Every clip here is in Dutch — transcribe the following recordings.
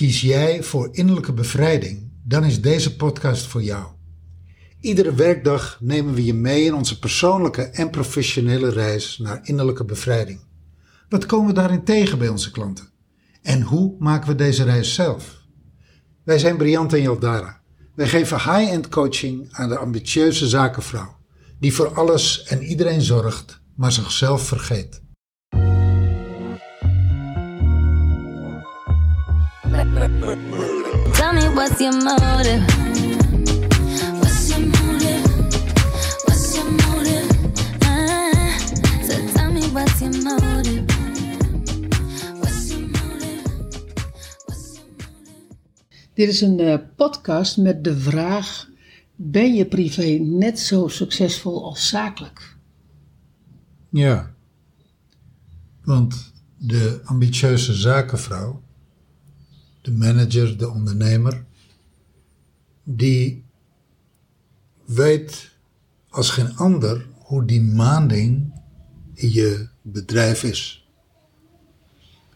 Kies jij voor innerlijke bevrijding, dan is deze podcast voor jou. Iedere werkdag nemen we je mee in onze persoonlijke en professionele reis naar innerlijke bevrijding. Wat komen we daarin tegen bij onze klanten? En hoe maken we deze reis zelf? Wij zijn Briant en Jaldara. Wij geven high-end coaching aan de ambitieuze zakenvrouw, die voor alles en iedereen zorgt, maar zichzelf vergeet. Tell me what's your motive? What's your motive? What's your motive? Ah, so tell me what's your motive? What's your motive? What's your motive? Dit is een eh, podcast met de vraag: ben je privé net zo succesvol als zakelijk? Ja, want de ambitieuze zakenvrouw, de manager, de ondernemer, die weet als geen ander hoe demanding je bedrijf is.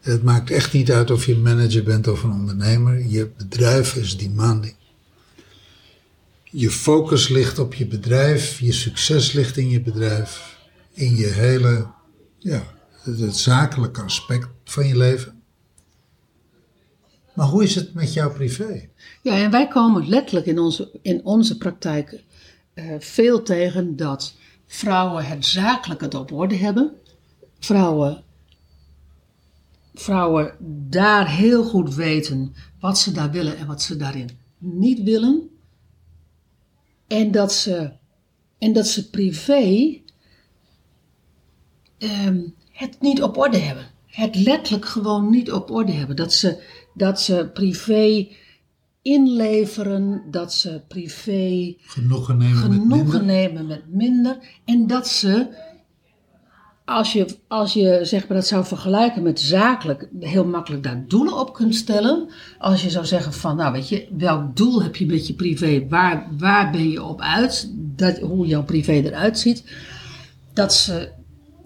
Het maakt echt niet uit of je manager bent of een ondernemer, je bedrijf is demanding. Je focus ligt op je bedrijf, je succes ligt in je bedrijf, in je hele, ja, het zakelijke aspect van je leven. Maar hoe is het met jouw privé? Ja, en wij komen letterlijk in onze, in onze praktijk eh, veel tegen dat vrouwen het zakelijke het op orde hebben. Vrouwen, vrouwen daar heel goed weten wat ze daar willen en wat ze daarin niet willen. En dat ze, en dat ze privé ehm, het niet op orde hebben. Het letterlijk gewoon niet op orde hebben. Dat ze, dat ze privé inleveren, dat ze privé Genoegen nemen met minder? nemen met minder. En dat ze, als je, als je zeg maar, dat zou vergelijken met zakelijk, heel makkelijk daar doelen op kunt stellen. Als je zou zeggen van, nou weet je, welk doel heb je met je privé? Waar, waar ben je op uit? Dat, hoe jouw privé eruit ziet. Dat ze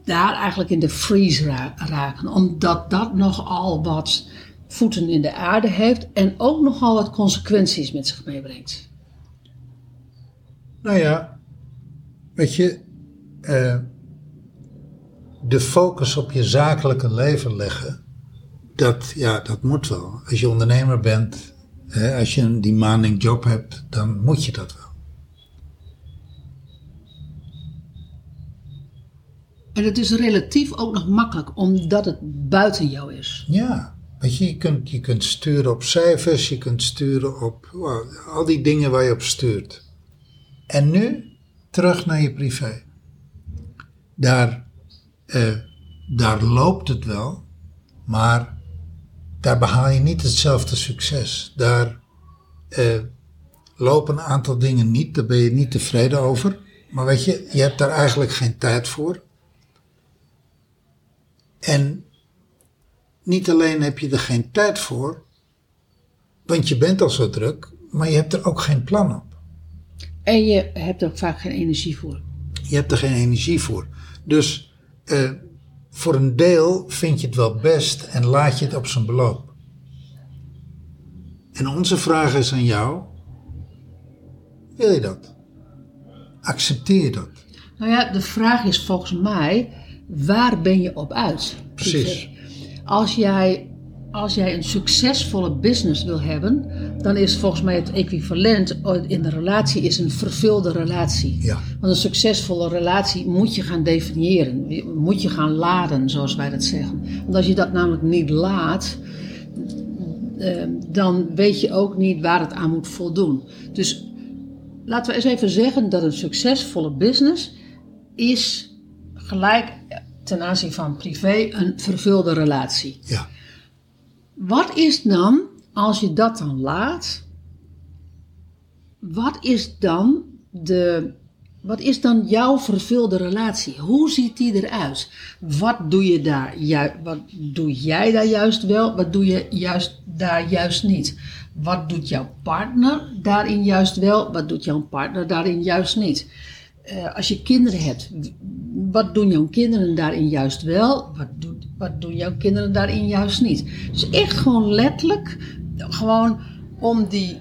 daar eigenlijk in de freeze ra- raken. Omdat dat nogal wat voeten in de aarde heeft en ook nogal wat consequenties met zich meebrengt. Nou ja, weet je, eh, de focus op je zakelijke leven leggen, dat, ja, dat moet wel. Als je ondernemer bent, hè, als je een demanding job hebt, dan moet je dat wel. En het is relatief ook nog makkelijk, omdat het buiten jou is. Ja, weet je, je kunt, je kunt sturen op cijfers, je kunt sturen op al die dingen waar je op stuurt. En nu terug naar je privé. Daar, eh, daar loopt het wel, maar daar behaal je niet hetzelfde succes. Daar eh, lopen een aantal dingen niet, daar ben je niet tevreden over. Maar weet je, je hebt daar eigenlijk geen tijd voor. En niet alleen heb je er geen tijd voor, want je bent al zo druk, maar je hebt er ook geen plan op. En je hebt er ook vaak geen energie voor. Je hebt er geen energie voor. Dus eh, voor een deel vind je het wel best en laat je het op zijn beloop. En onze vraag is aan jou: wil je dat? Accepteer je dat? Nou ja, de vraag is volgens mij, waar ben je op uit? Precies. Als jij, als jij een succesvolle business wil hebben, dan is volgens mij het equivalent in de relatie is een vervulde relatie. Ja. Want een succesvolle relatie moet je gaan definiëren, moet je gaan laden, zoals wij dat zeggen. Want als je dat namelijk niet laat, eh, dan weet je ook niet waar het aan moet voldoen. Dus laten we eens even zeggen dat een succesvolle business is gelijk ten aanzien van privé een vervulde relatie. Ja. Wat is dan, als je dat dan laat, wat is dan de, wat is dan jouw vervulde relatie? Hoe ziet die eruit? Wat doe je daar, wat doe jij daar juist wel? Wat doe je juist daar juist niet? Wat doet jouw partner daarin juist wel? Wat doet jouw partner daarin juist niet? Eh, als je kinderen hebt, wat doen jouw kinderen daarin juist wel? Wat, wat doen jouw kinderen daarin juist niet? Dus echt gewoon letterlijk gewoon om die.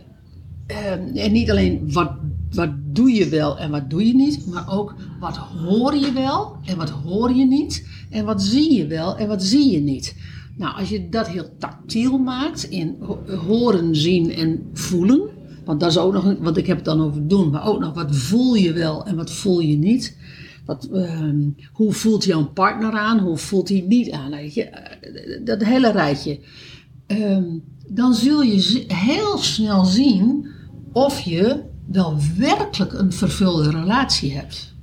eh, en niet alleen wat, wat doe je wel en wat doe je niet, maar ook wat hoor je wel en wat hoor je niet. En wat zie je wel en wat zie je niet. Nou, als je dat heel tactiel maakt in ho- horen, zien en voelen. Want dat is ook nog, want ik heb het dan over doen, maar ook nog wat voel je wel en wat voel je niet. Wat, ehm, hoe voelt jouw partner aan, hoe voelt hij niet aan? Je? Eh, Dat hele rijtje. Ehm, dan zul je heel snel zien of je wel werkelijk een vervulde relatie hebt.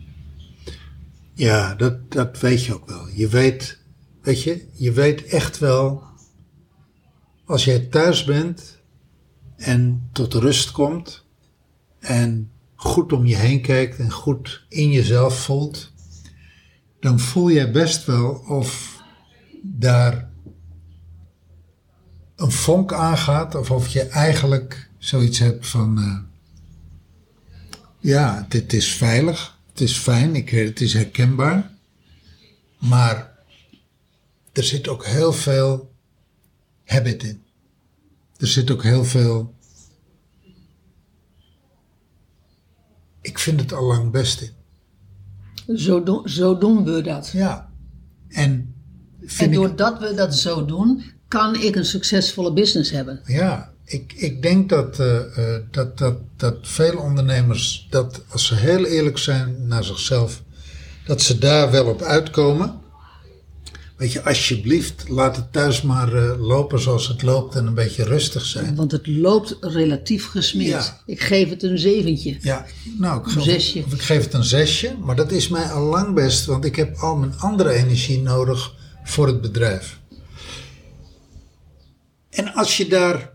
Ja, dat, dat weet je ook wel. Je weet, weet je, je weet echt wel, als jij thuis bent en tot rust komt en goed om je heen kijkt en goed in jezelf voelt, dan voel jij best wel of daar een vonk aangaat of of je eigenlijk zoiets hebt van, eh, ja, dit is veilig, het is fijn, ik, het is herkenbaar. Maar er zit ook heel veel habit in. Er zit ook heel veel. Ik vind het al lang best in. Zo, doen- zo doen we dat. Ja. En En ik. doordat we dat zo doen, kan ik een succesvolle business hebben. Ja, ik, ik denk dat, eh, eh, dat, dat, dat veel ondernemers, dat als ze heel eerlijk zijn naar zichzelf, dat ze daar wel op uitkomen. Weet je, alsjeblieft, laat het thuis maar eh, lopen zoals het loopt en een beetje rustig zijn. Want het loopt relatief gesmeerd. Ja. Ik geef het een zeventje. Ja, nou, ik Een zesje. Of ik geef het een zesje, maar dat is mij al lang best, want ik heb al mijn andere energie nodig voor het bedrijf. En als je daar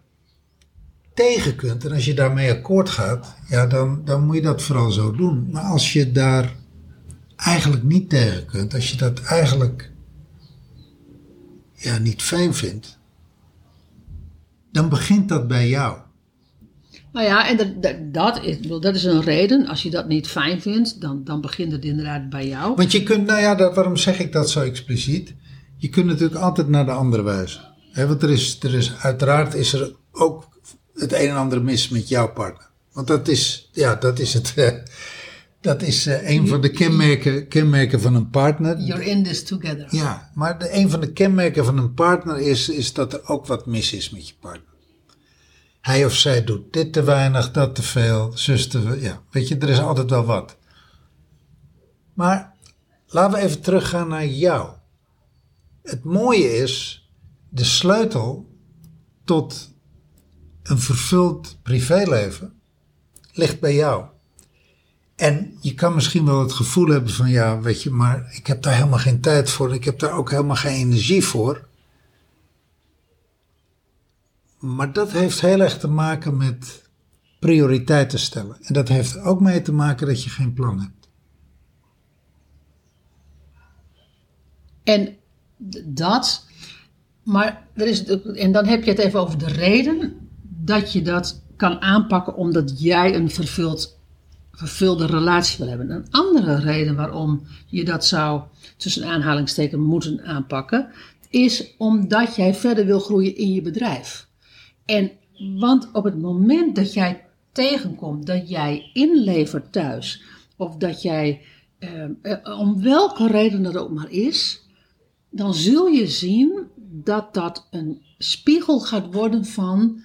tegen kunt en als je daarmee akkoord gaat, ja, dan, dan moet je dat vooral zo doen. Maar als je daar eigenlijk niet tegen kunt, als je dat eigenlijk ja, niet fijn vindt, dan begint dat bij jou. Nou ja, en dat, dat, dat, is, dat is een reden. Als je dat niet fijn vindt, dan, dan begint het inderdaad bij jou. Want je kunt, nou ja, dat, waarom zeg ik dat zo expliciet? Je kunt natuurlijk altijd naar de andere wijzen. Want er is, er is, uiteraard is er ook het een en ander mis met jouw partner. Want dat is, ja, dat is het. dat is eh, een van de kenmerken, kenmerken van een partner. You're in this together. Ja, maar de, een van de kenmerken van een partner is, is dat er ook wat mis is met je partner. Hij of zij doet dit te weinig, dat te veel, zus te. Ja, weet je, er is altijd wel wat. Maar laten we even teruggaan naar jou. Het mooie is, de sleutel tot een vervuld privéleven ligt bij jou. En je kan misschien wel het gevoel hebben van ja, weet je, maar ik heb daar helemaal geen tijd voor. Ik heb daar ook helemaal geen energie voor. Maar dat heeft heel erg te maken met prioriteiten stellen. En dat heeft ook mee te maken dat je geen plan hebt. En dat, maar er is, en dan heb je het even over de reden dat je dat kan aanpakken omdat jij een vervuld, vervulde relatie wil hebben. Een andere reden waarom je dat zou tussen aanhalingstekens moeten aanpakken, is omdat jij verder wil groeien in je bedrijf. En want op het moment dat jij tegenkomt dat jij inlevert thuis, of dat jij, eh, eh, om welke reden dat ook maar is, dan zul je zien dat dat een spiegel gaat worden van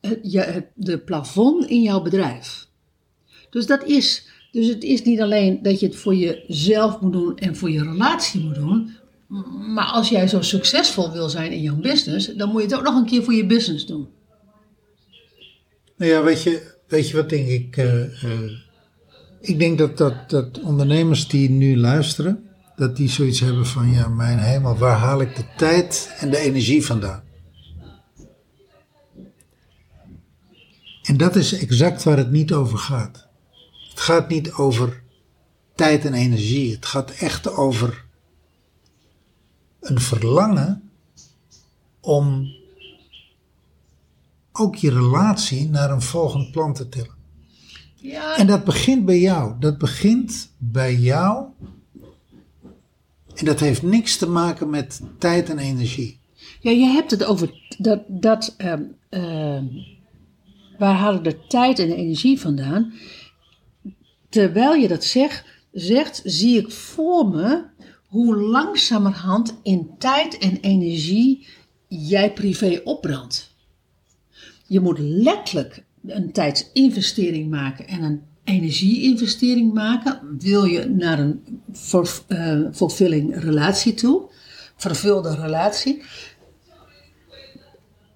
het, je, de plafond in jouw bedrijf. Dus dat is, dus het is niet alleen dat je het voor jezelf moet doen en voor je relatie moet doen, maar als jij zo succesvol wil zijn in jouw business, dan moet je het ook nog een keer voor je business doen. Nou ja, weet je, weet je wat denk ik? eh, ik denk dat, dat, dat ondernemers die nu luisteren, dat die zoiets hebben van ja, mijn hemel, waar haal ik de tijd en de energie vandaan? En dat is exact waar het niet over gaat. Het gaat niet over tijd en energie. Het gaat echt over een verlangen om ook je relatie naar een volgend plan te tillen. Ja, En dat begint bij jou. Dat begint bij jou. En dat heeft niks te maken met tijd en energie. Ja, je hebt het over dat, dat ehm, ehm, waar halen de tijd en de energie vandaan? Terwijl je dat zegt, zegt, zie ik voor me hoe langzamerhand in tijd en energie jij privé opbrandt. Je moet letterlijk een tijdsinvestering maken en een energieinvestering maken. Wil je naar een voor, eh, relatie toe, vervulde relatie.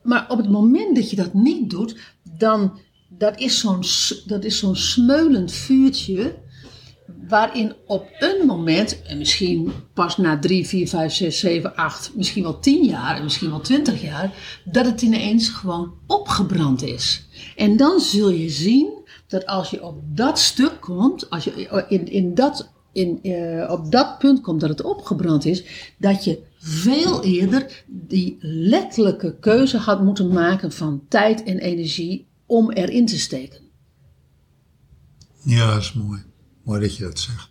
Maar op het moment dat je dat niet doet, dan dat is zo'n zo'n smeulend vuurtje waarin op een moment, en misschien pas na 3, 4, 5, 6, 7, 8, misschien wel 10 jaar en misschien wel 20 jaar, dat het ineens gewoon opgebrand is. En dan zul je zien dat als je op dat stuk komt, als je in, in dat, in, eh, op dat punt komt dat het opgebrand is, dat je veel eerder die letterlijke keuze had moeten maken van tijd en energie om erin te steken. Ja, dat is mooi. Mooi dat je dat zegt.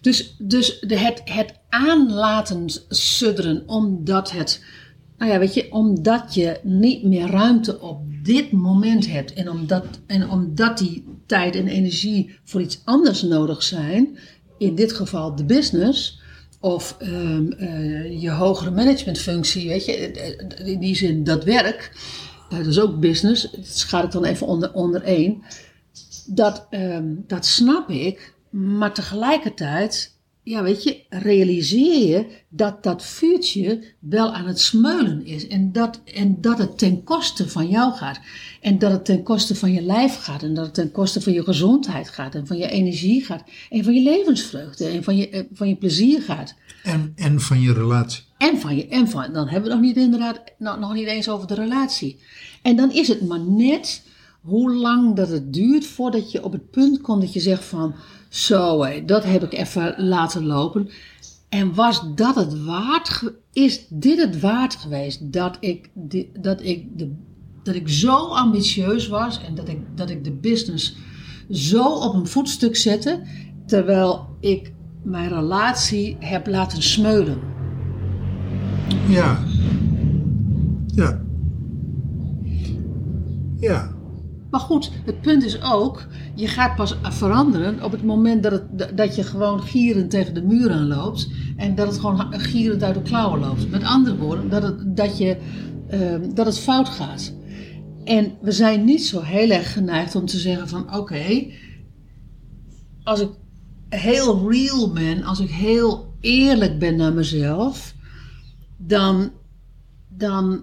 Dus, dus de, het, het aan laten sudderen, omdat het, nou ja, weet je, omdat je niet meer ruimte op dit moment hebt en omdat, en omdat die tijd en energie voor iets anders nodig zijn, in dit geval de business of ehm, eh, je hogere managementfunctie, weet je, eh, in die zin dat werk, eh, dat is ook business, dat schaar ik dan even onder, onder één. Dat, ehm, dat snap ik, maar tegelijkertijd, ja, weet je, realiseer je dat dat vuurtje wel aan het smeulen is. En dat, en dat het ten koste van jou gaat. En dat het ten koste van je lijf gaat. En dat het ten koste van je gezondheid gaat. En van je energie gaat. En van je levensvreugde. En van je, eh, van je plezier gaat. En, en van je relatie. En van je, en van, dan hebben we nog niet inderdaad, nog, nog niet eens over de relatie. En dan is het maar net hoe lang dat het duurt voordat je op het punt komt dat je zegt van, zo hé, dat heb ik even laten lopen. En was dat het waard, is dit het waard geweest dat ik, dat ik, de, dat ik zo ambitieus was en dat ik, dat ik de business zo op een voetstuk zette, terwijl ik mijn relatie heb laten smeulen. Ja. Ja. Ja. Maar goed, het punt is ook, je gaat pas veranderen op het moment dat, dat je gewoon gierend tegen de muur aanloopt en dat het gewoon gierend uit de klauwen loopt. Met andere woorden, dat het, dat je, ehm, dat het fout gaat. En we zijn niet zo heel erg geneigd om te zeggen van oké, als ik heel real ben, als ik heel eerlijk ben naar mezelf, dan, dan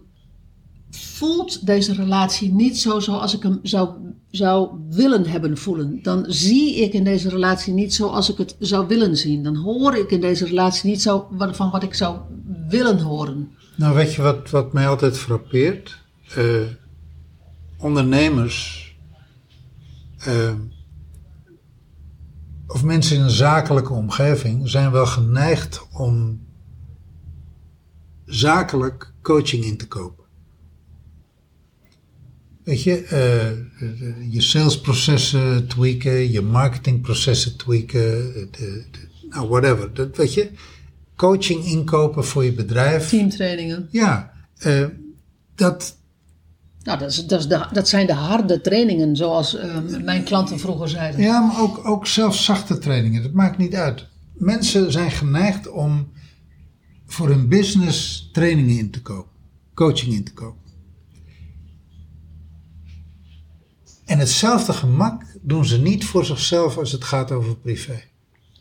voelt deze relatie niet zo zoals ik hem zou, zou willen hebben voelen. Dan zie ik in deze relatie niet zoals ik het zou willen zien. Dan hoor ik in deze relatie niet zo van wat ik zou willen horen. Nou, weet je wat, wat mij altijd frappeert? Eh, ondernemers eh, of mensen in een zakelijke omgeving zijn wel geneigd om zakelijk coaching in te kopen. Weet je, eh, je salesprocessen tweaken, je marketingprocessen tweaken, de, de- nou whatever. Dat, weet je, coaching inkopen voor je bedrijf. Teamtrainingen. Ja, eh, dat, Nou, dat, is, dat, is de, dat zijn de harde trainingen, zoals eh, mijn klanten vroeger zeiden. ja, maar ook, ook zelfs zachte trainingen, dat maakt niet uit. Mensen zijn geneigd om voor hun business trainingen in te kopen, coaching in te kopen. En hetzelfde gemak doen ze niet voor zichzelf als het gaat over privé.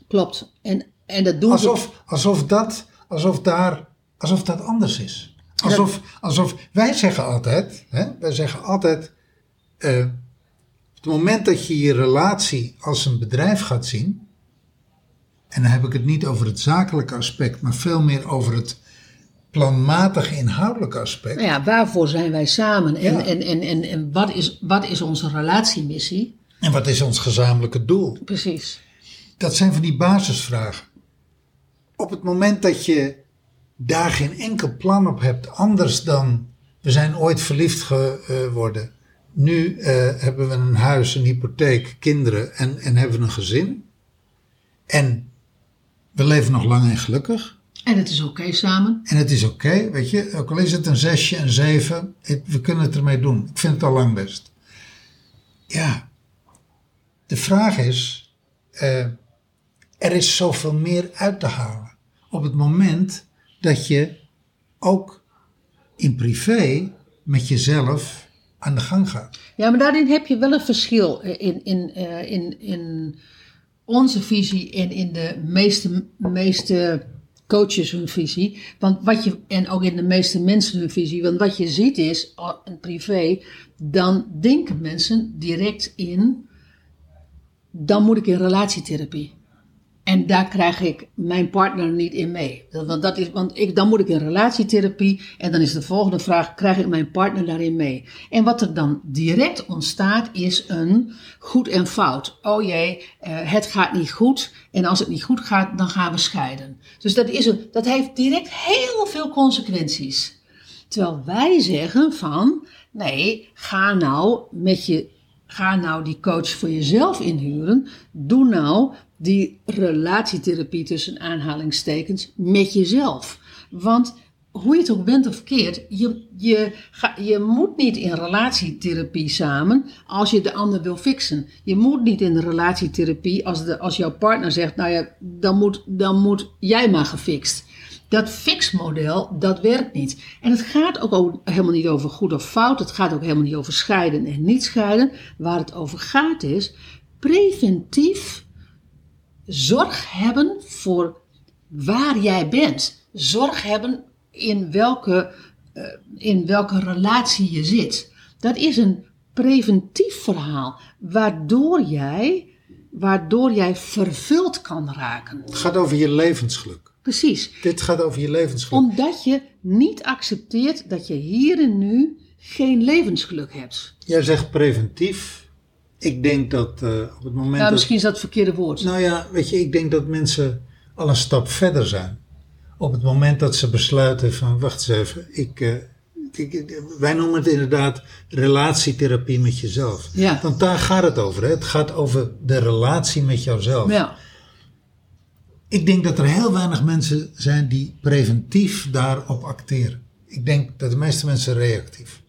Klopt. En, en dat doen ze... Alsof, alsof, dat, alsof, daar, alsof dat anders is. Alsof, alsof wij zeggen altijd, hè, wij zeggen altijd, eh, op het moment dat je je relatie als een bedrijf gaat zien, en dan heb ik het niet over het zakelijke aspect, maar veel meer over het planmatige inhoudelijke aspect. Nou ja, waarvoor zijn wij samen? En, Ja. en, en, en, en wat, is, wat is onze relatiemissie? En wat is ons gezamenlijke doel? Precies. Dat zijn van die basisvragen. Op het moment dat je daar geen enkel plan op hebt, anders dan we zijn ooit verliefd geworden. Nu eh, hebben we een huis, een hypotheek, kinderen en, en hebben we een gezin. En we leven nog lang en gelukkig. En het is oké samen. En het is oké, weet je. Ook al is het een zesje, een zeven. we kunnen het ermee doen. Ik vind het al lang best. Ja. De vraag is... eh, er is zoveel meer uit te halen. Op het moment dat je ook in privé met jezelf aan de gang gaat. Ja, maar daarin heb je wel een verschil eh, in, in, eh, in, in onze visie en in de meeste, meeste coaches hun visie. Want wat je, en ook in de meeste mensen hun visie. Want wat je ziet is, in privé, dan denken mensen direct in, dan moet ik in relatietherapie. En daar krijg ik mijn partner niet in mee. Want, dat is, want ik, dan moet ik in relatietherapie. En dan is de volgende vraag: krijg ik mijn partner daarin mee? En wat er dan direct ontstaat, is een goed en fout. Oh jee, eh, het gaat niet goed. En als het niet goed gaat, dan gaan we scheiden. Dus dat, is een, dat heeft direct heel veel consequenties. Terwijl wij zeggen van, nee, ga nou met je, ga nou die coach voor jezelf inhuren. Doe nou die relatietherapie tussen aanhalingstekens met jezelf. Want hoe je het ook bent of keert, je, je, ga, je moet niet in relatietherapie samen als je de ander wil fixen. Je moet niet in de relatietherapie als, de, als jouw partner zegt, nou ja, dan moet, dan moet jij maar gefixt. Dat fixmodel, dat werkt niet. En het gaat ook helemaal niet over goed of fout. Het gaat ook helemaal niet over scheiden en niet scheiden. Waar het over gaat is preventief zorg hebben voor waar jij bent. Zorg hebben in welke, eh, in welke relatie je zit. Dat is een preventief verhaal, waardoor jij, waardoor jij vervuld kan raken. Het gaat over je levensgeluk. Precies. Dit gaat over je levensgeluk. Omdat je niet accepteert dat je hier en nu geen levensgeluk hebt. Jij zegt preventief. Ik denk dat eh, op het moment Nou, dat... misschien is dat het verkeerde woord. Nou ja, weet je, ik denk dat mensen al een stap verder zijn. Op het moment dat ze besluiten van, wacht eens even, ik, eh, ik- ik- wij noemen het inderdaad relatietherapie met jezelf. Ja. Want daar gaat het over. Hè? Het gaat over de relatie met jouzelf. Ja. Ik denk dat er heel weinig mensen zijn die preventief daarop acteren. Ik denk dat de meeste mensen reactief.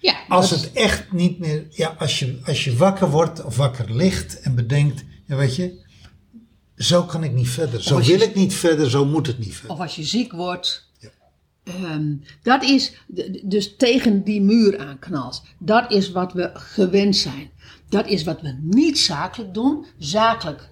Ja, Als het echt niet meer, ja, als je, als je wakker wordt of wakker ligt en bedenkt, ja, weet je, zo kan ik niet verder. Zo je- wil ik niet verder, zo moet het niet verder. Of als je ziek wordt. Ja. Ehm, dat is dus tegen die muur aanknalt. Dat is wat we gewend zijn. Dat is wat we niet zakelijk doen. Zakelijk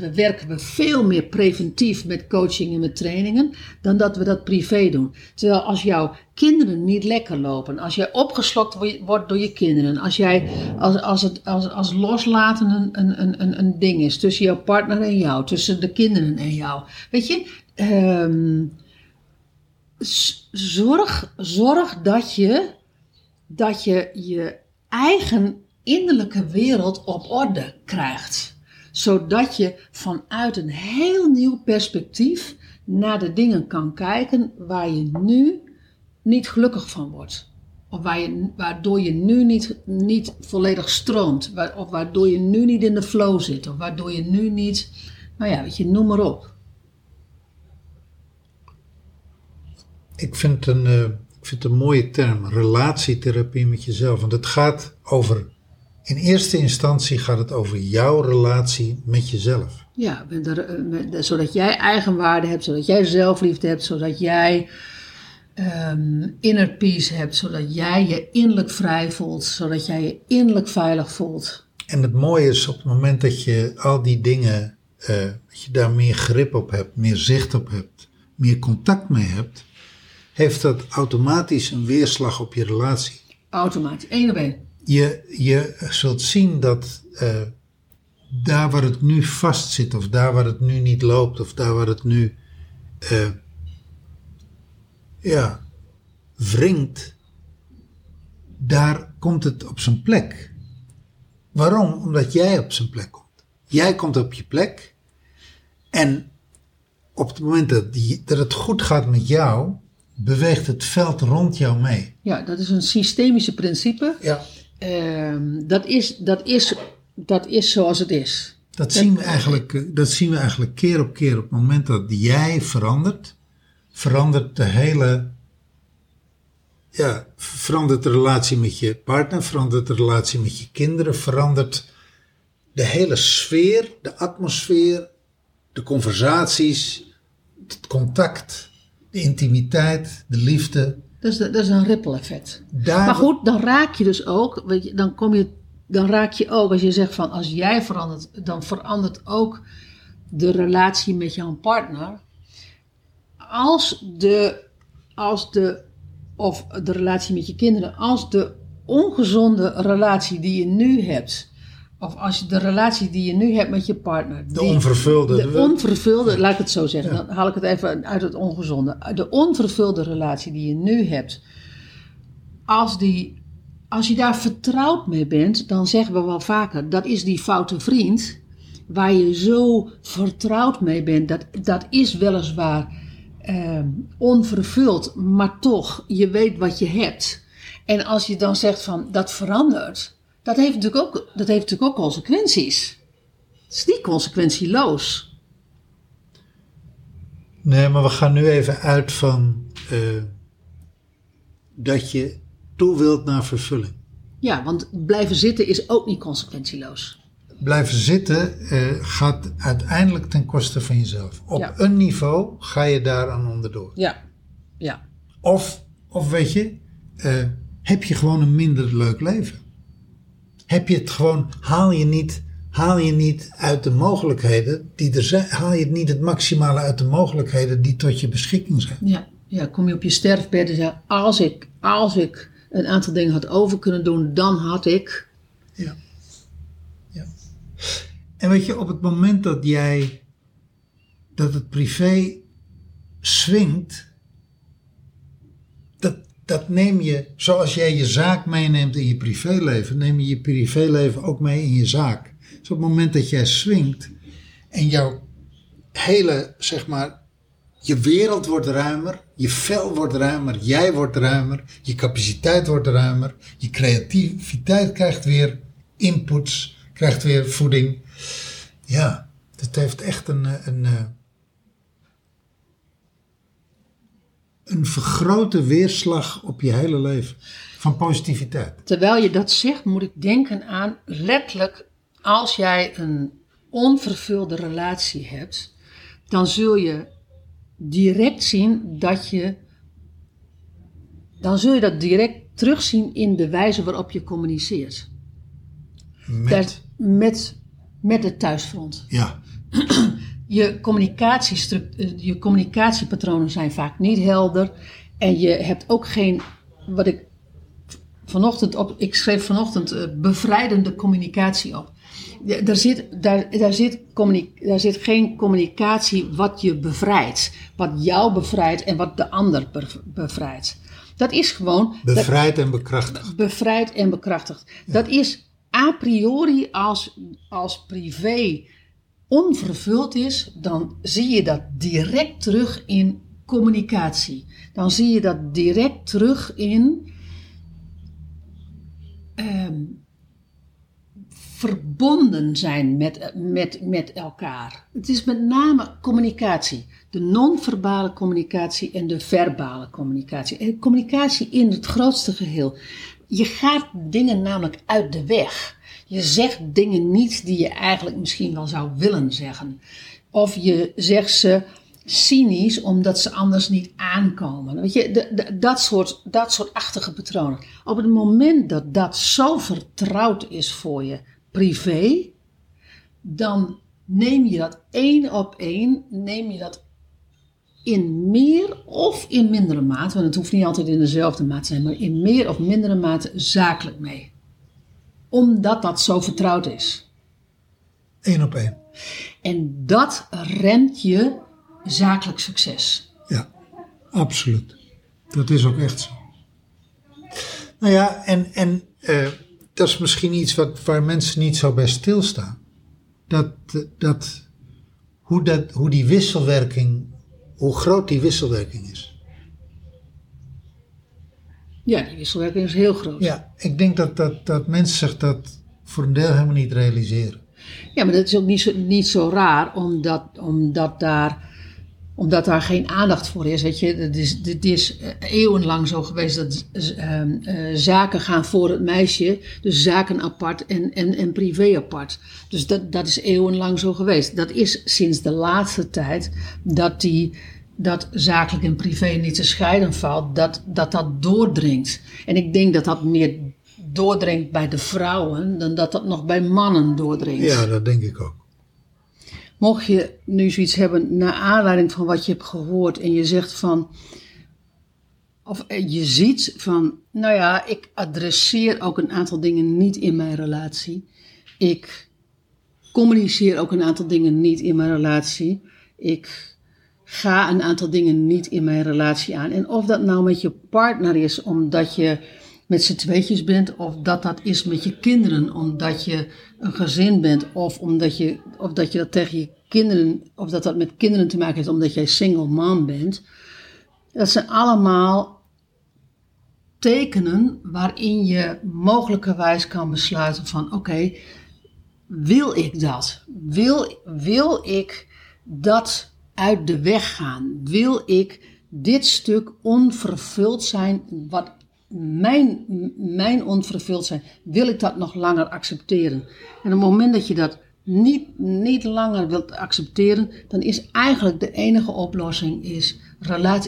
we werken we veel meer preventief met coaching en met trainingen dan dat we dat privé doen. Terwijl als jouw kinderen niet lekker lopen, als jij opgeslokt wo- wordt door je kinderen, als, jij, als, als, het, als, als loslaten een, een, een- een, ding is tussen jouw partner en jou, tussen de kinderen en jou. Weet je, ehm, zorg, zorg dat je, dat je je eigen innerlijke wereld op orde krijgt. Zodat je vanuit een heel nieuw perspectief naar de dingen kan kijken waar je nu niet gelukkig van wordt. Of waar je, waardoor je nu niet, niet volledig stroomt. Of waardoor je nu niet in de flow zit. Of waardoor je nu niet, nou ja, weet je, noem maar op. Ik vind, een, eh, ik vind het een mooie term, relatietherapie met jezelf. Want het gaat over, in eerste instantie gaat het over jouw relatie met jezelf. Ja, met de- eh, met de- zodat jij eigenwaarde hebt, zodat jij zelfliefde hebt, zodat jij ehm, inner peace hebt, zodat jij je innerlijk vrij voelt, zodat jij je innerlijk veilig voelt. En het mooie is op het moment dat je al die dingen, eh, dat je daar meer grip op hebt, meer zicht op hebt, meer contact mee hebt, heeft dat automatisch een weerslag op je relatie. Automatisch, één op één. Je, je zult zien dat eh, daar waar het nu vast zit, of daar waar het nu niet loopt, of daar waar het nu eh, ja, wringt, daar komt het op zijn plek. Waarom? Omdat jij op zijn plek komt. Jij komt op je plek en op het moment dat, die, dat het goed gaat met jou, beweegt het veld rond jou mee. Ja, dat is een systemische principe. Ja. Ehm, dat, is, dat, is, dat is zoals het is. Dat zien, we eigenlijk, eh, dat zien we eigenlijk keer op keer. Op het moment dat jij verandert, verandert de hele. Ja, verandert de relatie met je partner, verandert de relatie met je kinderen, verandert de hele sfeer, de atmosfeer, de conversaties, het contact, de intimiteit, de liefde. Dat is, de- dat is een ripple effect. Daar, Maar goed, dan raak je dus ook, weet je, dan kom je, dan raak je ook, als je zegt van als jij verandert, dan verandert ook de relatie met jouw partner. Als de, als de, of de relatie met je kinderen, als de ongezonde relatie die je nu hebt, of als je de relatie die je nu hebt met je partner, de die- onvervulde. de onvervulde, laat ik het zo zeggen, dan haal ik het even uit het ongezonde. De onvervulde relatie die je nu hebt, als, die, als je daar vertrouwd mee bent, dan zeggen we wel vaker, dat is die foute vriend waar je zo vertrouwd mee bent. Dat, dat is weliswaar eh, onvervuld, maar toch, je weet wat je hebt. En als je dan zegt van dat verandert, dat heeft natuurlijk ook, dat heeft natuurlijk ook consequenties. Het is niet consequentieloos. Nee, maar we gaan nu even uit van eh, dat je toe wilt naar vervulling. Ja, want blijven zitten is ook niet consequentieloos. Blijven zitten eh, gaat uiteindelijk ten koste van jezelf. Op Ja. een niveau ga je daaraan onderdoor. Ja, ja. Of, of weet je, eh, heb je gewoon een minder leuk leven? Heb je het gewoon, haal je niet, haal je niet uit de mogelijkheden die er zijn, haal je het niet het maximale uit de mogelijkheden die tot je beschikking zijn? Ja, ja, kom je op je sterfbed en zeg, als ik, als ik een aantal dingen had over kunnen doen, dan had ik. Ja. ja. En weet je, op het moment dat jij, dat het privé swingt, dat, neem je, zoals jij je zaak meeneemt in je privéleven, neem je je privéleven ook mee in je zaak. Dus op het moment dat jij swingt en jouw hele, zeg maar, je wereld wordt ruimer, je vel wordt ruimer, jij wordt ruimer, je capaciteit wordt ruimer, je creativiteit krijgt weer inputs, krijgt weer voeding. Ja, het heeft echt een, eh, een, een vergrote weerslag op je hele leven van positiviteit. Terwijl je dat zegt, moet ik denken aan letterlijk, als jij een onvervulde relatie hebt, dan zul je direct zien dat je. Dan zul je dat direct terugzien in de wijze waarop je communiceert. Met, Dat- met, met het thuisfront. ja, Je, communicatiestruct- eh, je communicatiepatronen zijn vaak niet helder. En je hebt ook geen, wat ik vanochtend op, ik schreef vanochtend eh, bevrijdende communicatie op. Ja, Daar zit, daar, daar, zit daar zit geen communicatie wat je bevrijdt. Wat jou bevrijdt en wat de ander bev- bevrijdt. Dat is gewoon dat- bevrijd en bekrachtigd. bevrijd en bekrachtigd. Dat is a priori als, als privé onvervuld is, dan zie je dat direct terug in communicatie. Dan zie je dat direct terug in ehm, verbonden zijn met, met, met elkaar. Het is met name communicatie. De non-verbale communicatie en de verbale communicatie. En communicatie in het grootste geheel. Je gaat dingen namelijk uit de weg. Je zegt dingen niet die je eigenlijk misschien wel zou willen zeggen. Of je zegt ze cynisch omdat ze anders niet aankomen. Weet je, de- dat, soort, dat soort achtige patronen. Op het moment dat dat zo vertrouwd is voor je privé, dan neem je dat één op één, neem je dat in meer of in mindere mate, want het hoeft niet altijd in dezelfde mate te zijn, maar in meer of mindere mate zakelijk mee. Omdat dat zo vertrouwd is. Eén op één. En dat remt je zakelijk succes. Ja, absoluut. Dat is ook echt zo. Nou ja, en, en eh, dat is misschien iets wat, waar mensen niet zo bij stilstaan. Dat, eh, dat, hoe, dat, hoe die wisselwerking, hoe groot die wisselwerking is. Ja, die wisselwerking is heel groot. Ja, ik denk dat, dat, dat mensen zich dat voor een deel helemaal niet realiseren. Ja, maar dat is ook niet zo, niet zo raar, omdat, omdat, daar, omdat daar geen aandacht voor is. Weet je, het is, het is eh, eeuwenlang zo geweest dat eh, eh, zaken gaan voor het meisje. Dus zaken apart en, en, en privé apart. Dus dat, dat is eeuwenlang zo geweest. Dat is sinds de laatste tijd dat die dat zakelijk en privé niet te scheiden valt, dat, dat dat doordringt. En ik denk dat dat meer doordringt bij de vrouwen dan dat dat nog bij mannen doordringt. Ja, dat denk ik ook. Mocht je nu zoiets hebben naar aanleiding van wat je hebt gehoord en je zegt van, of je ziet van, nou ja, ik adresseer ook een aantal dingen niet in mijn relatie. Ik communiceer ook een aantal dingen niet in mijn relatie. Ik ga een aantal dingen niet in mijn relatie aan. En of dat nou met je partner is omdat je met z'n tweetjes bent, of dat dat is met je kinderen omdat je een gezin bent, of omdat je, of dat je dat tegen je kinderen, of dat dat met kinderen te maken heeft omdat jij single mom bent. Dat zijn allemaal tekenen waarin je mogelijkerwijs kan besluiten van oké, wil ik dat? Wil, wil ik dat uit de weg gaan? Wil ik dit stuk onvervuld zijn, wat mijn, mijn onvervuld zijn, wil ik dat nog langer accepteren? En op het moment dat je dat niet, niet langer wilt accepteren, dan is eigenlijk de enige oplossing is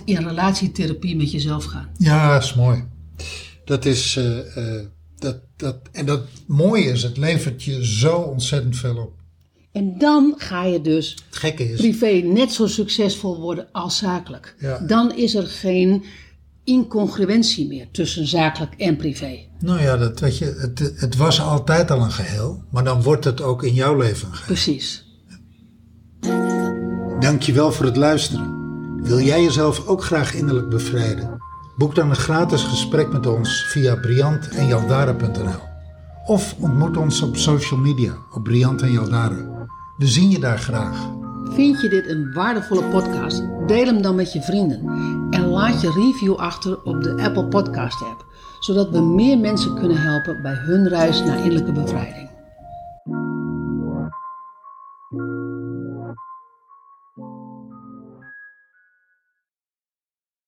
in relatietherapie met jezelf gaan. Ja, dat is mooi. Dat is, eh, eh, dat, dat, en dat mooie is, het levert je zo ontzettend veel op. En dan ga je dus is, privé net zo succesvol worden als zakelijk. Ja. Dan is er geen incongruentie meer tussen zakelijk en privé. nou ja, dat, weet je, het, het was altijd al een geheel, maar dan wordt het ook in jouw leven een geheel. Precies. Dankjewel voor het luisteren. Wil jij jezelf ook graag innerlijk bevrijden? Boek dan een gratis gesprek met ons via briant en Of ontmoet ons op social media op Briant en Jaldara. We zien je daar graag. Vind je dit een waardevolle podcast? Deel hem dan met je vrienden. En laat je review achter op de Apple Podcast app. Zodat we meer mensen kunnen helpen bij hun reis naar innerlijke bevrijding.